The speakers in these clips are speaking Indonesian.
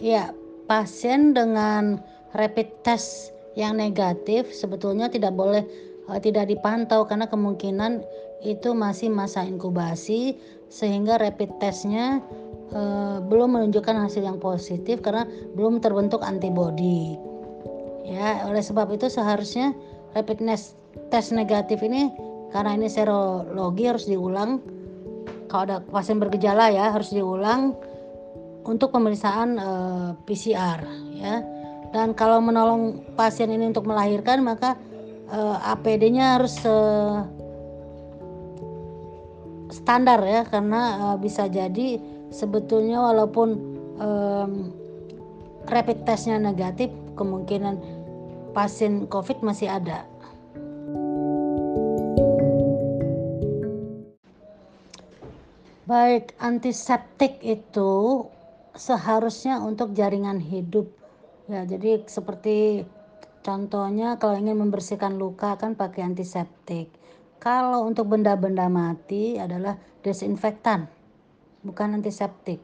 Ya, pasien dengan rapid test yang negatif sebetulnya tidak boleh uh, tidak dipantau karena kemungkinan itu masih masa inkubasi sehingga rapid testnya uh, belum menunjukkan hasil yang positif karena belum terbentuk antibodi. Ya, oleh sebab itu seharusnya rapid test negatif ini karena ini serologi harus diulang. Kalau ada pasien bergejala ya harus diulang untuk pemeriksaan uh, eh, PCR ya. Dan kalau menolong pasien ini untuk melahirkan maka uh, eh, APD-nya harus uh, standar ya karena uh, bisa jadi sebetulnya walaupun um, rapid testnya negatif kemungkinan pasien COVID masih ada. Baik, antiseptik itu seharusnya untuk jaringan hidup. Ya jadi seperti contohnya kalau ingin membersihkan luka kan pakai antiseptik. Kalau untuk benda-benda mati adalah desinfektan bukan antiseptik.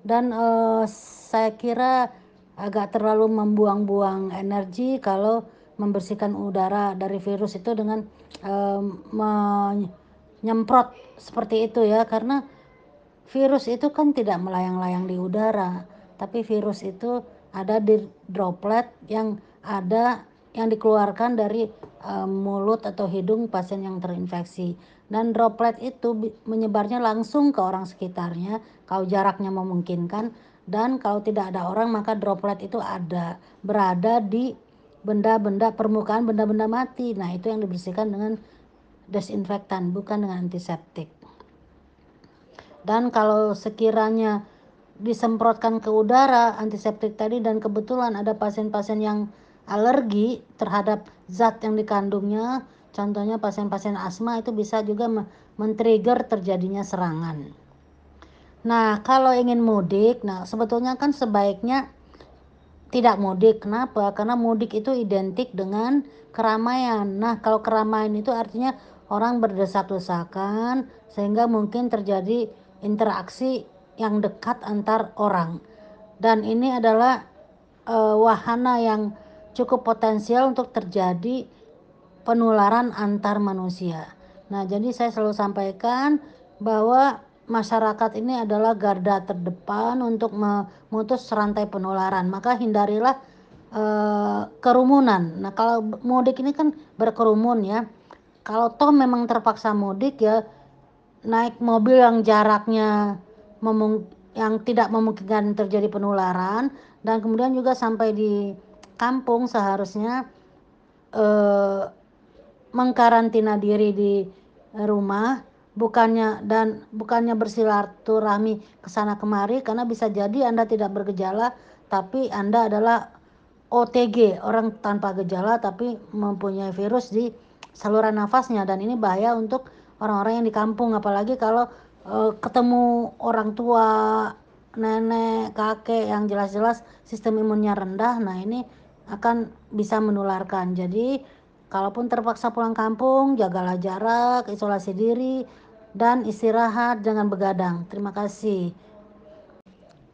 Dan eh, saya kira agak terlalu membuang-buang energi kalau membersihkan udara dari virus itu dengan eh, menyemprot seperti itu ya. Karena virus itu kan tidak melayang-layang di udara, tapi virus itu ada di droplet yang ada yang dikeluarkan dari uh, mulut atau hidung pasien yang terinfeksi. Dan droplet itu menyebarnya langsung ke orang sekitarnya kalau jaraknya memungkinkan dan kalau tidak ada orang maka droplet itu ada berada di benda-benda permukaan benda-benda mati. Nah, itu yang dibersihkan dengan desinfektan bukan dengan antiseptik. Dan kalau sekiranya disemprotkan ke udara antiseptik tadi dan kebetulan ada pasien-pasien yang alergi terhadap zat yang dikandungnya, contohnya pasien-pasien asma itu bisa juga men-trigger terjadinya serangan. Nah, kalau ingin mudik, nah sebetulnya kan sebaiknya tidak mudik. Kenapa? Karena mudik itu identik dengan keramaian. Nah, kalau keramaian itu artinya orang berdesak-desakan sehingga mungkin terjadi interaksi yang dekat antar orang. Dan ini adalah uh, wahana yang cukup potensial untuk terjadi penularan antar manusia. Nah, jadi saya selalu sampaikan bahwa masyarakat ini adalah garda terdepan untuk memutus rantai penularan. Maka hindarilah uh, kerumunan. Nah, kalau mudik ini kan berkerumun ya. Kalau toh memang terpaksa mudik ya naik mobil yang jaraknya memung yang tidak memungkinkan terjadi penularan dan kemudian juga sampai di kampung seharusnya eh, mengkarantina diri di rumah bukannya dan bukannya bersilaturahmi ke sana kemari karena bisa jadi Anda tidak bergejala tapi Anda adalah OTG orang tanpa gejala tapi mempunyai virus di saluran nafasnya dan ini bahaya untuk orang-orang yang di kampung apalagi kalau uh, ketemu orang tua nenek kakek yang jelas-jelas sistem imunnya rendah nah ini akan bisa menularkan. Jadi kalaupun terpaksa pulang kampung jagalah jarak isolasi diri dan istirahat jangan begadang. Terima kasih.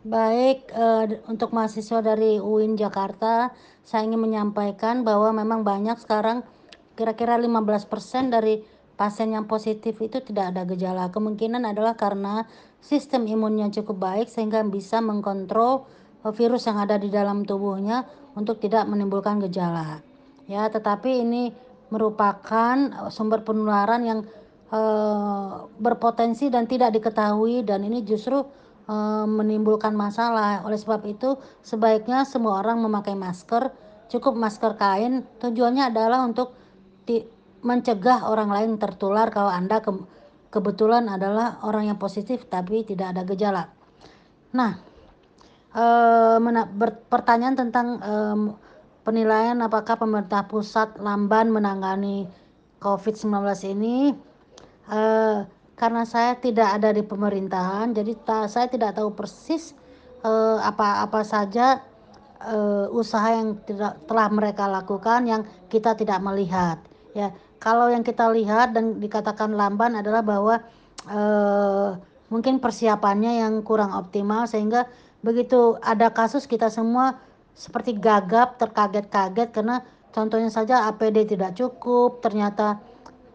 Baik, uh, untuk mahasiswa dari UIN Jakarta, saya ingin menyampaikan bahwa memang banyak sekarang kira-kira 15% dari pasien yang positif itu tidak ada gejala. Kemungkinan adalah karena sistem imunnya cukup baik sehingga bisa mengkontrol eh, virus yang ada di dalam tubuhnya untuk tidak menimbulkan gejala. Ya, tetapi ini merupakan eh, sumber penularan yang uh, berpotensi dan tidak diketahui dan ini justru menimbulkan masalah. Oleh sebab itu, sebaiknya semua orang memakai masker, cukup masker kain. Tujuannya adalah untuk mencegah orang lain tertular kalau Anda ke, kebetulan adalah orang yang positif tapi tidak ada gejala. Nah, e, pertanyaan tentang e, penilaian apakah pemerintah pusat lamban menangani COVID-19 ini e, karena saya tidak ada di pemerintahan, jadi ta, saya tidak tahu persis apa-apa saja uh, usaha yang tidak, telah mereka lakukan yang kita tidak melihat ya kalau yang kita lihat dan dikatakan lamban adalah bahwa uh, mungkin persiapannya yang kurang optimal sehingga begitu ada kasus kita semua seperti gagap terkaget-kaget karena contohnya saja APD tidak cukup ternyata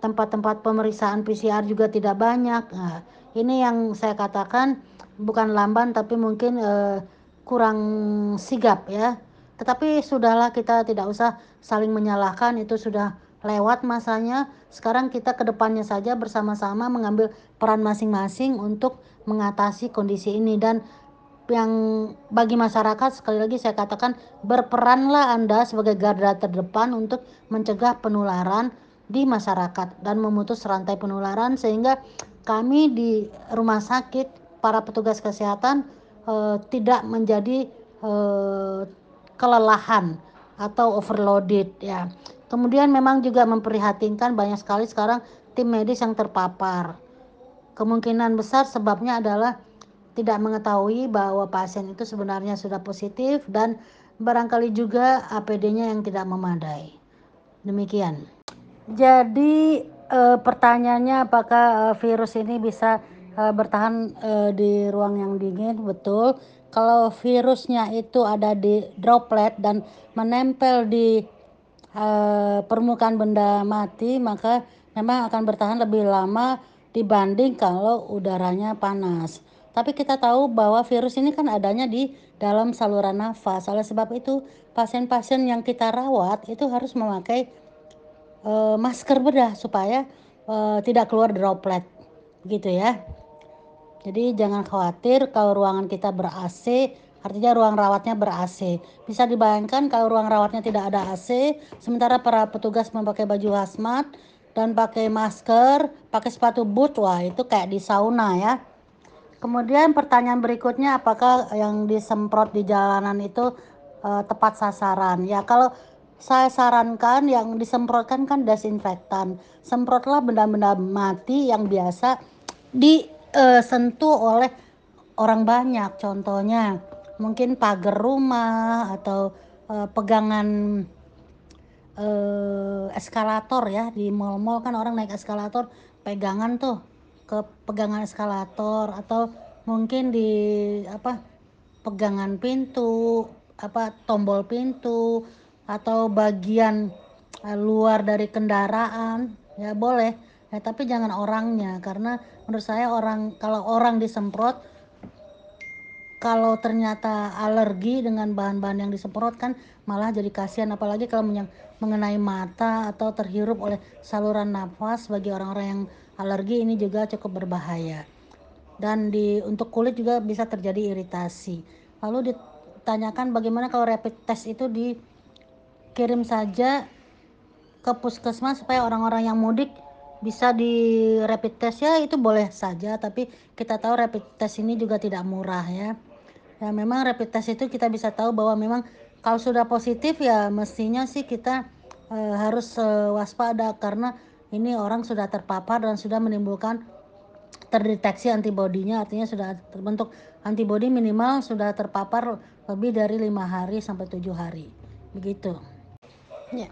tempat-tempat pemeriksaan PCR juga tidak banyak. Nah, ini yang saya katakan bukan lamban tapi mungkin uh, kurang sigap ya. Tetapi sudahlah kita tidak usah saling menyalahkan itu sudah lewat masanya sekarang kita ke depannya saja bersama-sama mengambil peran masing-masing untuk mengatasi kondisi ini dan yang bagi masyarakat sekali lagi saya katakan berperanlah Anda sebagai garda terdepan untuk mencegah penularan di masyarakat dan memutus rantai penularan sehingga kami di rumah sakit para petugas kesehatan eh, tidak menjadi eh, kelelahan atau overloaded ya. Kemudian memang juga memprihatinkan banyak sekali sekarang tim medis yang terpapar. Kemungkinan besar sebabnya adalah tidak mengetahui bahwa pasien itu sebenarnya sudah positif dan barangkali juga APD-nya yang tidak memadai. Demikian. Jadi e, pertanyaannya apakah e, virus ini bisa e, bertahan e, di ruang yang dingin? Betul. Kalau virusnya itu ada di droplet dan menempel di e, permukaan benda mati, maka memang akan bertahan lebih lama dibanding kalau udaranya panas. Tapi kita tahu bahwa virus ini kan adanya di dalam saluran nafas. Oleh sebab itu, pasien-pasien yang kita rawat itu harus memakai uh, masker bedah supaya uh, tidak keluar droplet, gitu ya. Jadi jangan khawatir kalau ruangan kita ber AC, artinya ruang rawatnya ber AC. Bisa dibayangkan kalau ruang rawatnya tidak ada AC, sementara para petugas memakai baju hazmat dan pakai masker, pakai sepatu boot, wah itu kayak di sauna ya Kemudian pertanyaan berikutnya apakah yang disemprot di jalanan itu uh, tepat sasaran? Ya kalau saya sarankan yang disemprotkan kan desinfektan. Semprotlah benda-benda mati yang biasa disentuh uh, oleh orang banyak. Contohnya mungkin pagar rumah atau uh, pegangan uh, eskalator ya. Di mall-mall kan orang naik eskalator pegangan tuh ke pegangan eskalator atau mungkin di apa pegangan pintu apa tombol pintu atau bagian uh, luar dari kendaraan. Ya boleh. Ya tapi jangan orangnya. Karena menurut saya orang kalau orang disemprot kalau ternyata alergi dengan bahan-bahan yang disemprot kan malah jadi kasihan. Apalagi kalau mengenai mata atau terhirup oleh saluran nafas bagi orang-orang yang alergi ini juga cukup berbahaya. Dan di untuk kulit juga bisa terjadi iritasi. Lalu ditanyakan bagaimana kalau rapid test itu dikirim saja ke puskesmas supaya orang-orang yang mudik bisa di rapid test. Ya itu boleh saja tapi kita tahu rapid test ini juga tidak murah ya ya memang rapid test itu kita bisa tahu bahwa memang kalau sudah positif ya mestinya sih kita e, harus e, waspada karena ini orang sudah terpapar dan sudah menimbulkan terdeteksi antibodinya. Artinya sudah terbentuk antibodi minimal sudah terpapar lebih dari lima hari sampai tujuh hari. Begitu. Ya.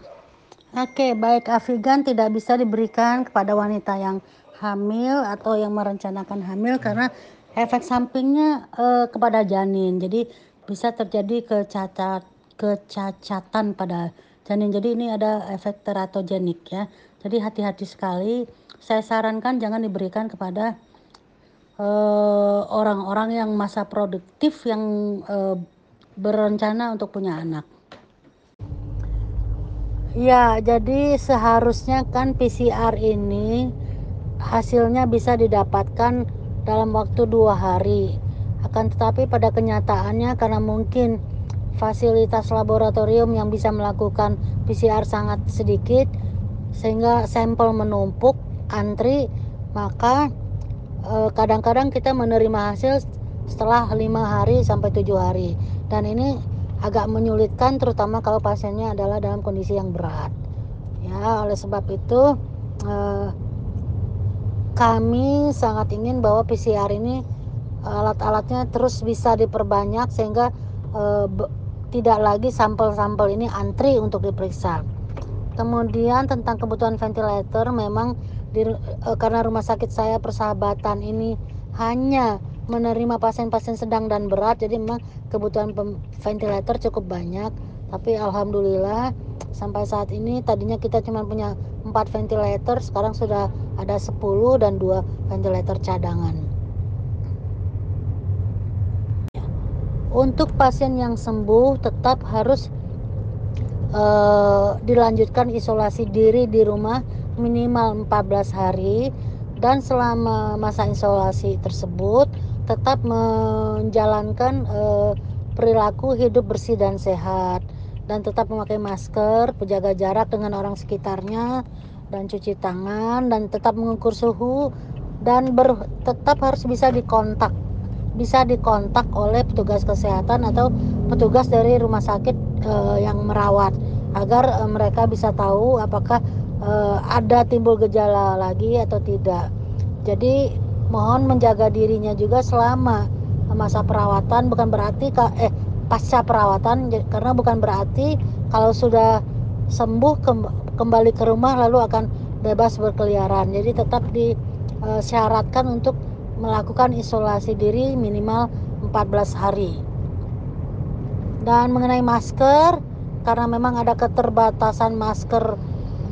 Oke baik. Afigan tidak bisa diberikan kepada wanita yang hamil atau yang merencanakan hamil karena efek sampingnya eh, kepada janin jadi bisa terjadi kecacat kecacatan pada janin jadi ini ada efek teratogenik ya jadi hati-hati sekali. Saya sarankan jangan diberikan kepada eh, orang-orang uh, yang masa produktif yang uh, berencana untuk punya anak. Ya, jadi seharusnya kan PCR ini hasilnya bisa didapatkan dalam waktu dua hari. Akan tetapi pada kenyataannya karena mungkin fasilitas laboratorium yang bisa melakukan PCR sangat sedikit, sehingga sampel menumpuk antri maka eh, kadang-kadang kita menerima hasil setelah lima hari sampai tujuh hari dan ini agak menyulitkan terutama kalau pasiennya adalah dalam kondisi yang berat ya oleh sebab itu eh, kami sangat ingin bahwa PCR ini alat-alatnya terus bisa diperbanyak sehingga eh, tidak lagi sampel-sampel ini antri untuk diperiksa. Kemudian tentang kebutuhan ventilator memang di, e, karena rumah sakit saya persahabatan ini hanya menerima pasien-pasien sedang dan berat jadi memang kebutuhan ventilator cukup banyak. Tapi alhamdulillah sampai saat ini tadinya kita cuma punya 4 ventilator sekarang sudah ada 10 dan 2 ventilator cadangan. Untuk pasien yang sembuh tetap harus uh, dilanjutkan isolasi diri di rumah minimal 14 hari. Dan selama masa isolasi tersebut tetap menjalankan uh, perilaku hidup bersih dan sehat dan tetap memakai masker, menjaga jarak dengan orang sekitarnya dan cuci tangan dan tetap mengukur suhu dan ber, tetap harus bisa dikontak bisa dikontak oleh petugas kesehatan atau petugas dari rumah sakit uh, yang merawat agar uh, mereka bisa tahu apakah uh, ada timbul gejala lagi atau tidak. Jadi mohon menjaga dirinya juga selama masa perawatan bukan berarti eh pasca perawatan karena bukan berarti kalau sudah sembuh kembali ke rumah lalu akan bebas berkeliaran. Jadi tetap disyaratkan uh, untuk melakukan isolasi diri minimal 14 hari. Dan mengenai masker, karena memang ada keterbatasan masker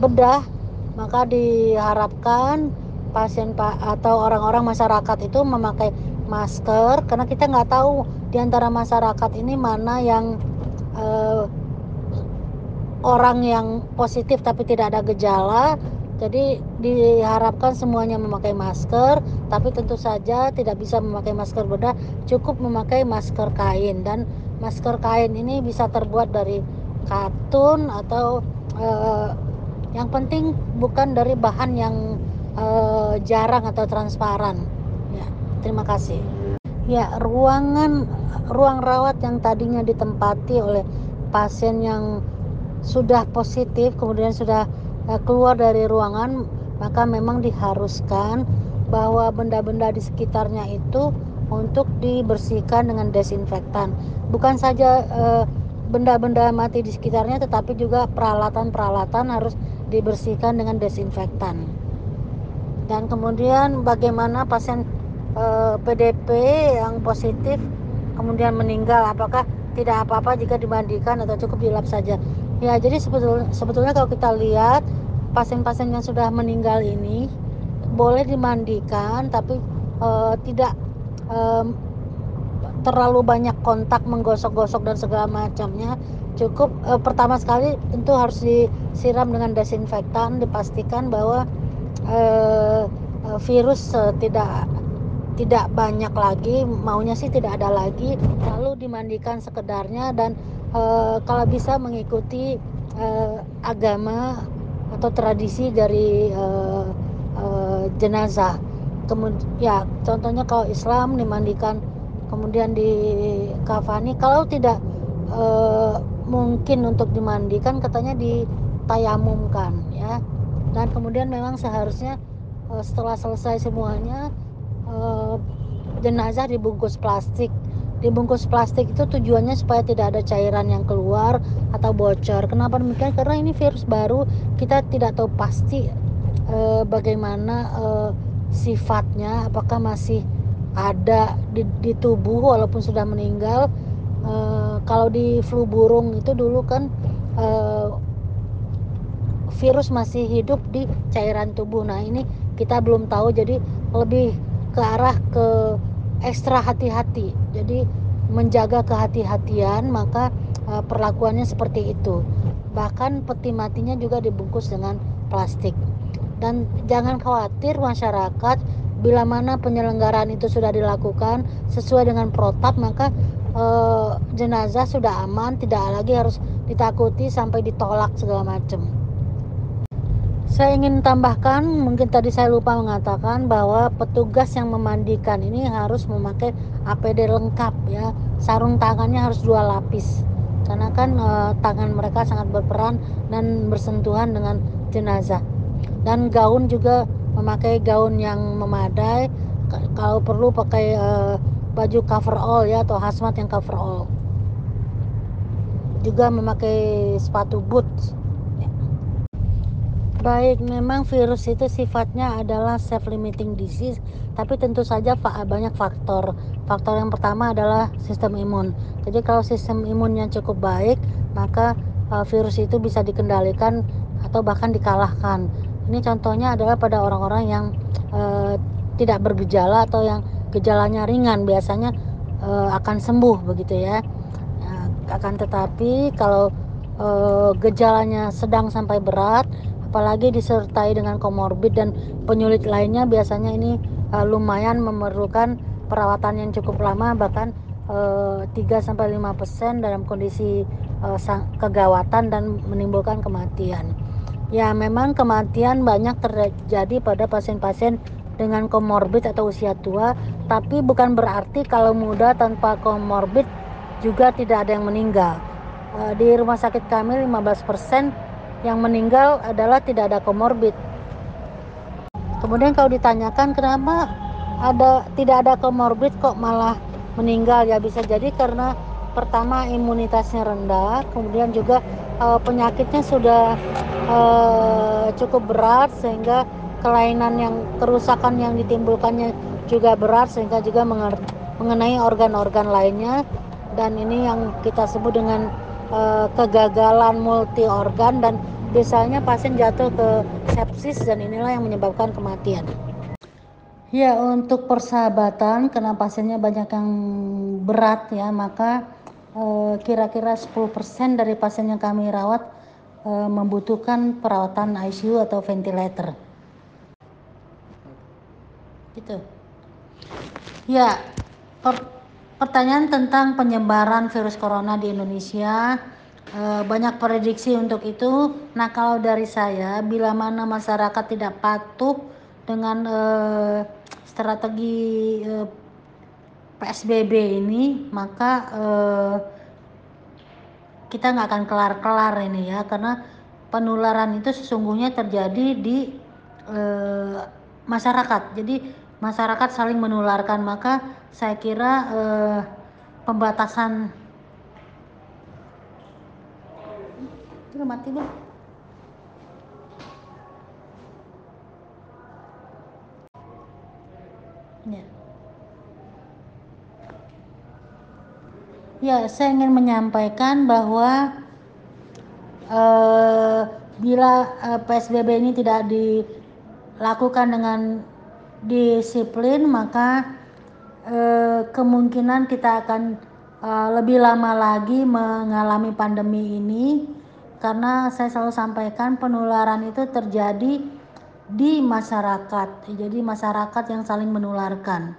bedah, maka diharapkan pasien atau orang-orang masyarakat itu memakai masker karena kita nggak tahu di antara masyarakat ini mana yang uh, orang yang positif tapi tidak ada gejala jadi diharapkan semuanya memakai masker, tapi tentu saja tidak bisa memakai masker bedah, cukup memakai masker kain dan masker kain ini bisa terbuat dari katun atau uh, yang penting bukan dari bahan yang uh, jarang atau transparan. Ya, terima kasih. Ya, ruangan ruang rawat yang tadinya ditempati oleh pasien yang sudah positif kemudian sudah Eh, keluar dari ruangan maka memang diharuskan bahwa benda-benda di sekitarnya itu untuk dibersihkan dengan desinfektan. Bukan saja eh, benda-benda mati di sekitarnya tetapi juga peralatan-peralatan harus dibersihkan dengan desinfektan. Dan kemudian bagaimana pasien eh, PDP yang positif kemudian meninggal apakah tidak apa-apa jika dimandikan atau cukup dilap saja. Ya, jadi sebetulnya sebetulnya kalau kita lihat pasien-pasien yang sudah meninggal ini boleh dimandikan tapi uh, tidak um, terlalu banyak kontak menggosok-gosok dan segala macamnya cukup uh, pertama sekali tentu harus disiram dengan desinfektan dipastikan bahwa uh, virus tidak tidak banyak lagi maunya sih tidak ada lagi lalu dimandikan sekedarnya dan uh, kalau bisa mengikuti uh, agama atau tradisi dari uh, uh, jenazah. Kemudian ya contohnya kalau Islam dimandikan kemudian di kafani kalau tidak uh, mungkin untuk dimandikan katanya ditayamumkan ya. Dan kemudian memang seharusnya setelah selesai semuanya uh, jenazah dibungkus plastik dibungkus plastik itu tujuannya supaya tidak ada cairan yang keluar atau bocor. Kenapa demikian? Karena ini virus baru, kita tidak tahu pasti e, bagaimana e, sifatnya, apakah masih ada di, di tubuh walaupun sudah meninggal. E, kalau di flu burung itu dulu kan e, virus masih hidup di cairan tubuh. Nah ini kita belum tahu, jadi lebih ke arah ke ekstra hati-hati. Jadi menjaga kehati-hatian maka uh, perlakuannya seperti itu. Bahkan peti matinya juga dibungkus dengan plastik. Dan jangan khawatir masyarakat bila mana penyelenggaraan itu sudah dilakukan sesuai dengan protap maka uh, jenazah sudah aman, tidak lagi harus ditakuti sampai ditolak segala macam. Saya ingin tambahkan, mungkin tadi saya lupa mengatakan bahwa petugas yang memandikan ini harus memakai APD lengkap ya. Sarung tangannya harus dua lapis. Karena kan e, tangan mereka sangat berperan dan bersentuhan dengan jenazah. Dan gaun juga memakai gaun yang memadai. Kalau perlu pakai e, baju cover all ya atau hazmat yang cover all. Juga memakai sepatu boots Baik, memang virus itu sifatnya adalah self-limiting disease, tapi tentu saja banyak faktor. Faktor yang pertama adalah sistem imun. Jadi kalau sistem imunnya cukup baik, maka uh, virus itu bisa dikendalikan atau bahkan dikalahkan. Ini contohnya adalah pada orang-orang yang uh, tidak bergejala atau yang gejalanya ringan, biasanya uh, akan sembuh begitu ya. Nah, akan tetapi kalau gejalanya sedang sampai berat, apalagi disertai dengan komorbid dan penyulit lainnya biasanya ini uh, lumayan memerlukan perawatan yang cukup lama bahkan uh, 3 sampai 5% dalam kondisi uh, kegawatan dan menimbulkan kematian. Ya, memang kematian banyak terjadi pada pasien-pasien dengan komorbid atau usia tua, tapi bukan berarti kalau muda tanpa komorbid juga tidak ada yang meninggal. Di rumah sakit kami 15% yang meninggal adalah tidak ada komorbid. Kemudian kalau ditanyakan kenapa ada tidak ada komorbid kok malah meninggal ya bisa jadi karena pertama imunitasnya rendah, kemudian juga e, penyakitnya sudah e, cukup berat sehingga kelainan yang kerusakan yang ditimbulkannya juga berat sehingga juga mengenai organ-organ lainnya dan ini yang kita sebut dengan uh, kegagalan multi organ dan biasanya pasien jatuh ke sepsis dan inilah yang menyebabkan kematian. Ya, untuk persahabatan karena pasiennya banyak yang berat ya, maka eh, kira-kira uh, 10% dari pasien yang kami rawat uh, membutuhkan perawatan ICU atau ventilator. Gitu. Ya, per Pertanyaan tentang penyebaran virus corona di Indonesia e, banyak prediksi untuk itu. Nah, kalau dari saya, bila mana masyarakat tidak patuh dengan e, strategi e, PSBB ini, maka e, kita nggak akan kelar-kelar ini ya, karena penularan itu sesungguhnya terjadi di e, masyarakat. Jadi masyarakat saling menularkan maka saya kira eh, pembatasan itu mati belum ya. Ya saya ingin menyampaikan bahwa eh, bila eh, PSBB ini tidak dilakukan dengan disiplin maka eh, kemungkinan kita akan eh, lebih lama lagi mengalami pandemi ini. Karena saya selalu sampaikan penularan itu terjadi di masyarakat. Jadi masyarakat yang saling menularkan.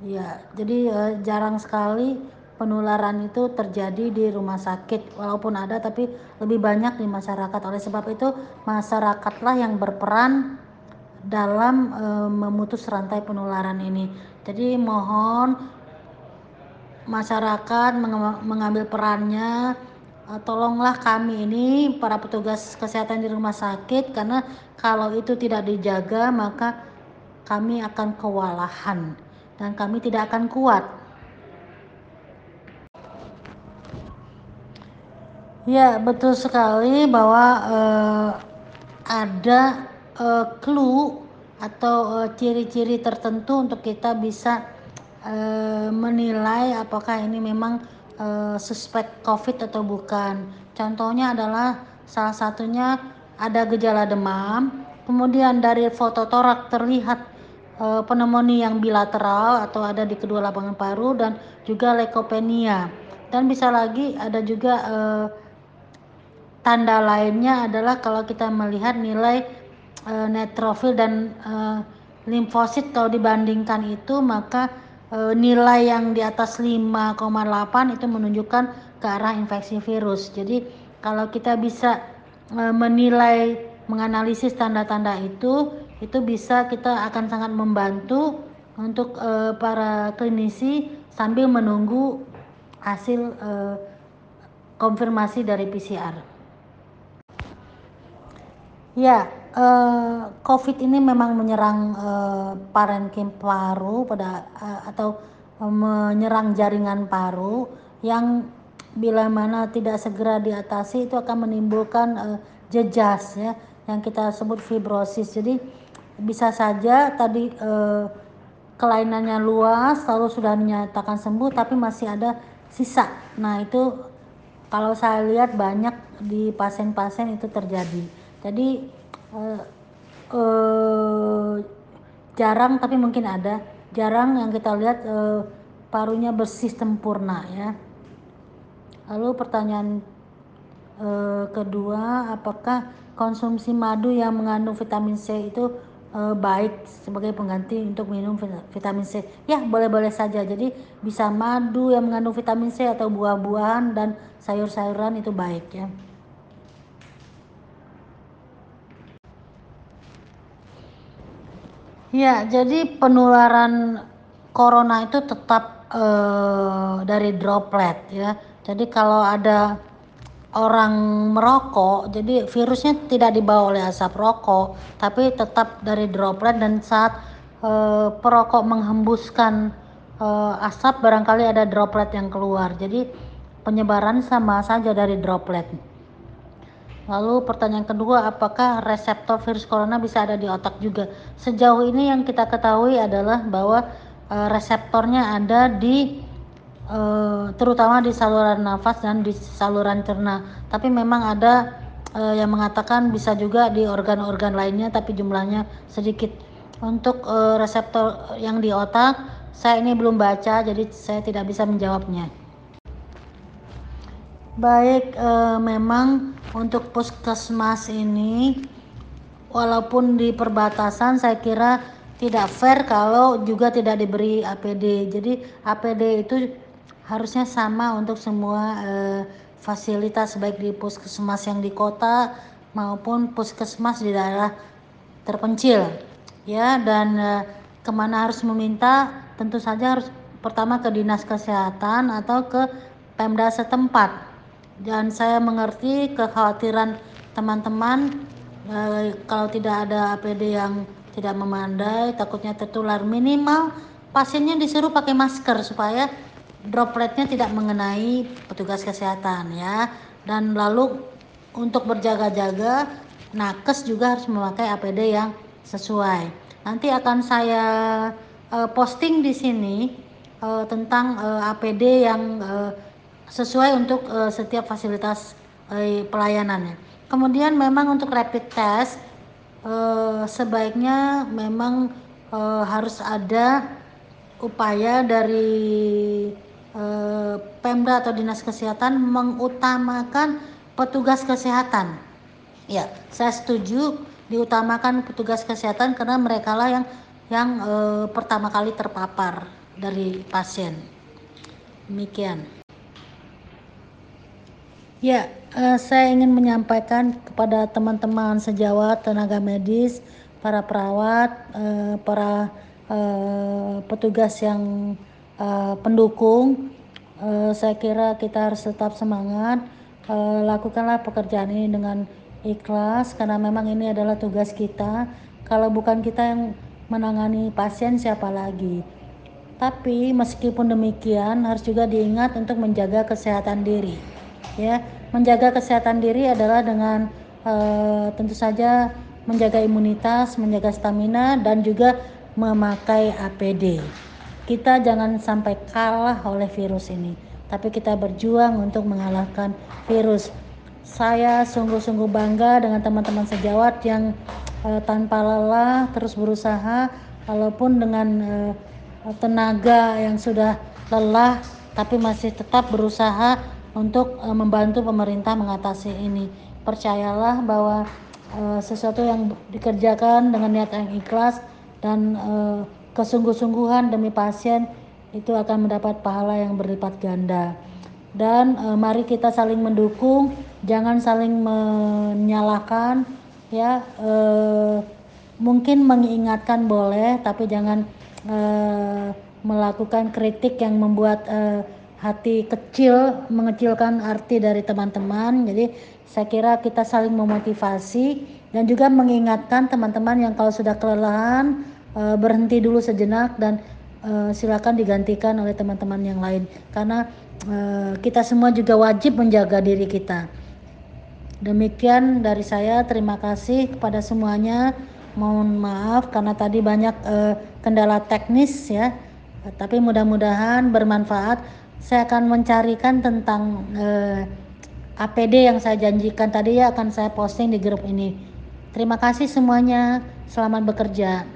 Ya jadi eh, jarang sekali penularan itu terjadi di rumah sakit. Walaupun ada tapi lebih banyak di masyarakat. Oleh sebab itu masyarakatlah yang berperan dalam e, memutus rantai penularan ini. Jadi mohon masyarakat mengambil perannya e, tolonglah kami ini para petugas kesehatan di rumah sakit karena kalau itu tidak dijaga maka kami akan kewalahan dan kami tidak akan kuat. Ya, betul sekali bahwa eh, ada uh, clue atau ciri ciri-ciri tertentu untuk kita bisa uh, menilai apakah ini memang uh, suspek COVID atau bukan. Contohnya adalah salah satunya ada gejala demam, kemudian dari foto torak terlihat uh, pneumonia yang bilateral atau ada di kedua lapangan paru dan juga leukopenia. Dan bisa lagi ada juga uh, tanda lainnya adalah kalau kita melihat nilai uh, neutrofil dan uh, limfosit kalau dibandingkan itu maka uh, nilai yang di atas 5,8 itu menunjukkan ke arah infeksi virus. Jadi kalau kita bisa uh, menilai menganalisis tanda-tanda itu itu bisa kita akan sangat membantu untuk uh, para klinisi sambil menunggu hasil uh, konfirmasi dari PCR. Ya, uh, COVID ini memang menyerang uh, parenkim paru pada uh, atau menyerang jaringan paru yang bila mana tidak segera diatasi itu akan menimbulkan jejas ya yang kita sebut fibrosis. Jadi bisa saja tadi eh, kelainannya luas lalu sudah dinyatakan sembuh tapi masih ada sisa. Nah, itu kalau saya lihat banyak di pasien-pasien itu terjadi. Jadi eh, eh, jarang tapi mungkin ada. Jarang yang kita lihat eh, parunya bersih sempurna ya. Lalu pertanyaan eh, kedua, apakah konsumsi madu yang mengandung vitamin C itu uh, baik sebagai pengganti untuk minum vitamin C. Ya, boleh-boleh saja. Jadi bisa madu yang mengandung vitamin C atau buah-buahan dan sayur-sayuran itu baik ya. Ya, jadi penularan corona itu tetap uh, dari droplet ya. Jadi kalau ada orang merokok, jadi virusnya tidak dibawa oleh asap rokok, tapi tetap dari droplet dan saat e, perokok menghembuskan e, asap barangkali ada droplet yang keluar. Jadi penyebaran sama saja dari droplet. Lalu pertanyaan kedua, apakah reseptor virus corona bisa ada di otak juga? Sejauh ini yang kita ketahui adalah bahwa e, reseptornya ada di uh, terutama di saluran nafas dan di saluran cerna. Tapi memang ada uh, yang mengatakan bisa juga di organ-organ lainnya, tapi jumlahnya sedikit. Untuk uh, reseptor yang di otak, saya ini belum baca, jadi saya tidak bisa menjawabnya. Baik, uh, memang untuk puskesmas ini, walaupun di perbatasan, saya kira tidak fair kalau juga tidak diberi APD. Jadi APD itu harusnya sama untuk semua eh, fasilitas baik di puskesmas yang di kota maupun puskesmas di daerah terpencil. Ya dan eh, ke mana harus meminta? Tentu saja harus pertama ke dinas kesehatan atau ke pemda setempat dan saya mengerti kekhawatiran teman-teman eh, kalau tidak ada APD yang tidak memandai takutnya tertular. Minimal pasiennya disuruh pakai masker supaya dropletnya tidak mengenai petugas kesehatan ya. Dan lalu untuk berjaga-jaga nakes juga harus memakai APD yang sesuai. Nanti akan saya uh, posting di sini uh, tentang uh, APD yang uh, sesuai untuk uh, setiap fasilitas uh, pelayanannya kemudian memang untuk rapid test uh, sebaiknya memang uh, harus ada upaya dari eh, Pemda atau Dinas Kesehatan mengutamakan petugas kesehatan. Ya, saya setuju diutamakan petugas kesehatan karena mereka lah yang yang eh, pertama kali terpapar dari pasien. Demikian. Ya, eh, saya ingin menyampaikan kepada teman-teman sejawat, tenaga medis, para perawat, eh, para eh, petugas yang uh, pendukung. Uh, saya kira kita harus tetap semangat. Uh, lakukanlah pekerjaan ini dengan ikhlas karena memang ini adalah tugas kita. Kalau bukan kita yang menangani pasien siapa lagi? Tapi meskipun demikian harus juga diingat untuk menjaga kesehatan diri ya menjaga kesehatan diri adalah dengan uh, tentu saja menjaga imunitas menjaga stamina dan juga memakai APD kita jangan sampai kalah oleh virus ini, tapi kita berjuang untuk mengalahkan virus. Saya sungguh-sungguh bangga dengan teman-teman sejawat yang uh, tanpa lelah terus berusaha, walaupun dengan uh, tenaga yang sudah lelah, tapi masih tetap berusaha untuk uh, membantu pemerintah mengatasi ini. Percayalah bahwa uh, sesuatu yang dikerjakan dengan niat yang ikhlas dan uh, kesungguh-sungguhan demi pasien itu akan mendapat pahala yang berlipat ganda. Dan e, mari kita saling mendukung, jangan saling menyalahkan ya. E, mungkin mengingatkan boleh, tapi jangan e, melakukan kritik yang membuat e, hati kecil, mengecilkan arti dari teman-teman. Jadi saya kira kita saling memotivasi dan juga mengingatkan teman-teman yang kalau sudah kelelahan uh, berhenti dulu sejenak dan uh, silakan digantikan oleh teman-teman yang lain karena uh, kita semua juga wajib menjaga diri kita. Demikian dari saya, terima kasih kepada semuanya. Mohon maaf karena tadi banyak kendala teknis ya, tapi mudah-mudahan bermanfaat. Saya akan mencarikan tentang uh, APD yang saya janjikan tadi ya akan saya posting di grup ini. Terima kasih semuanya, selamat bekerja.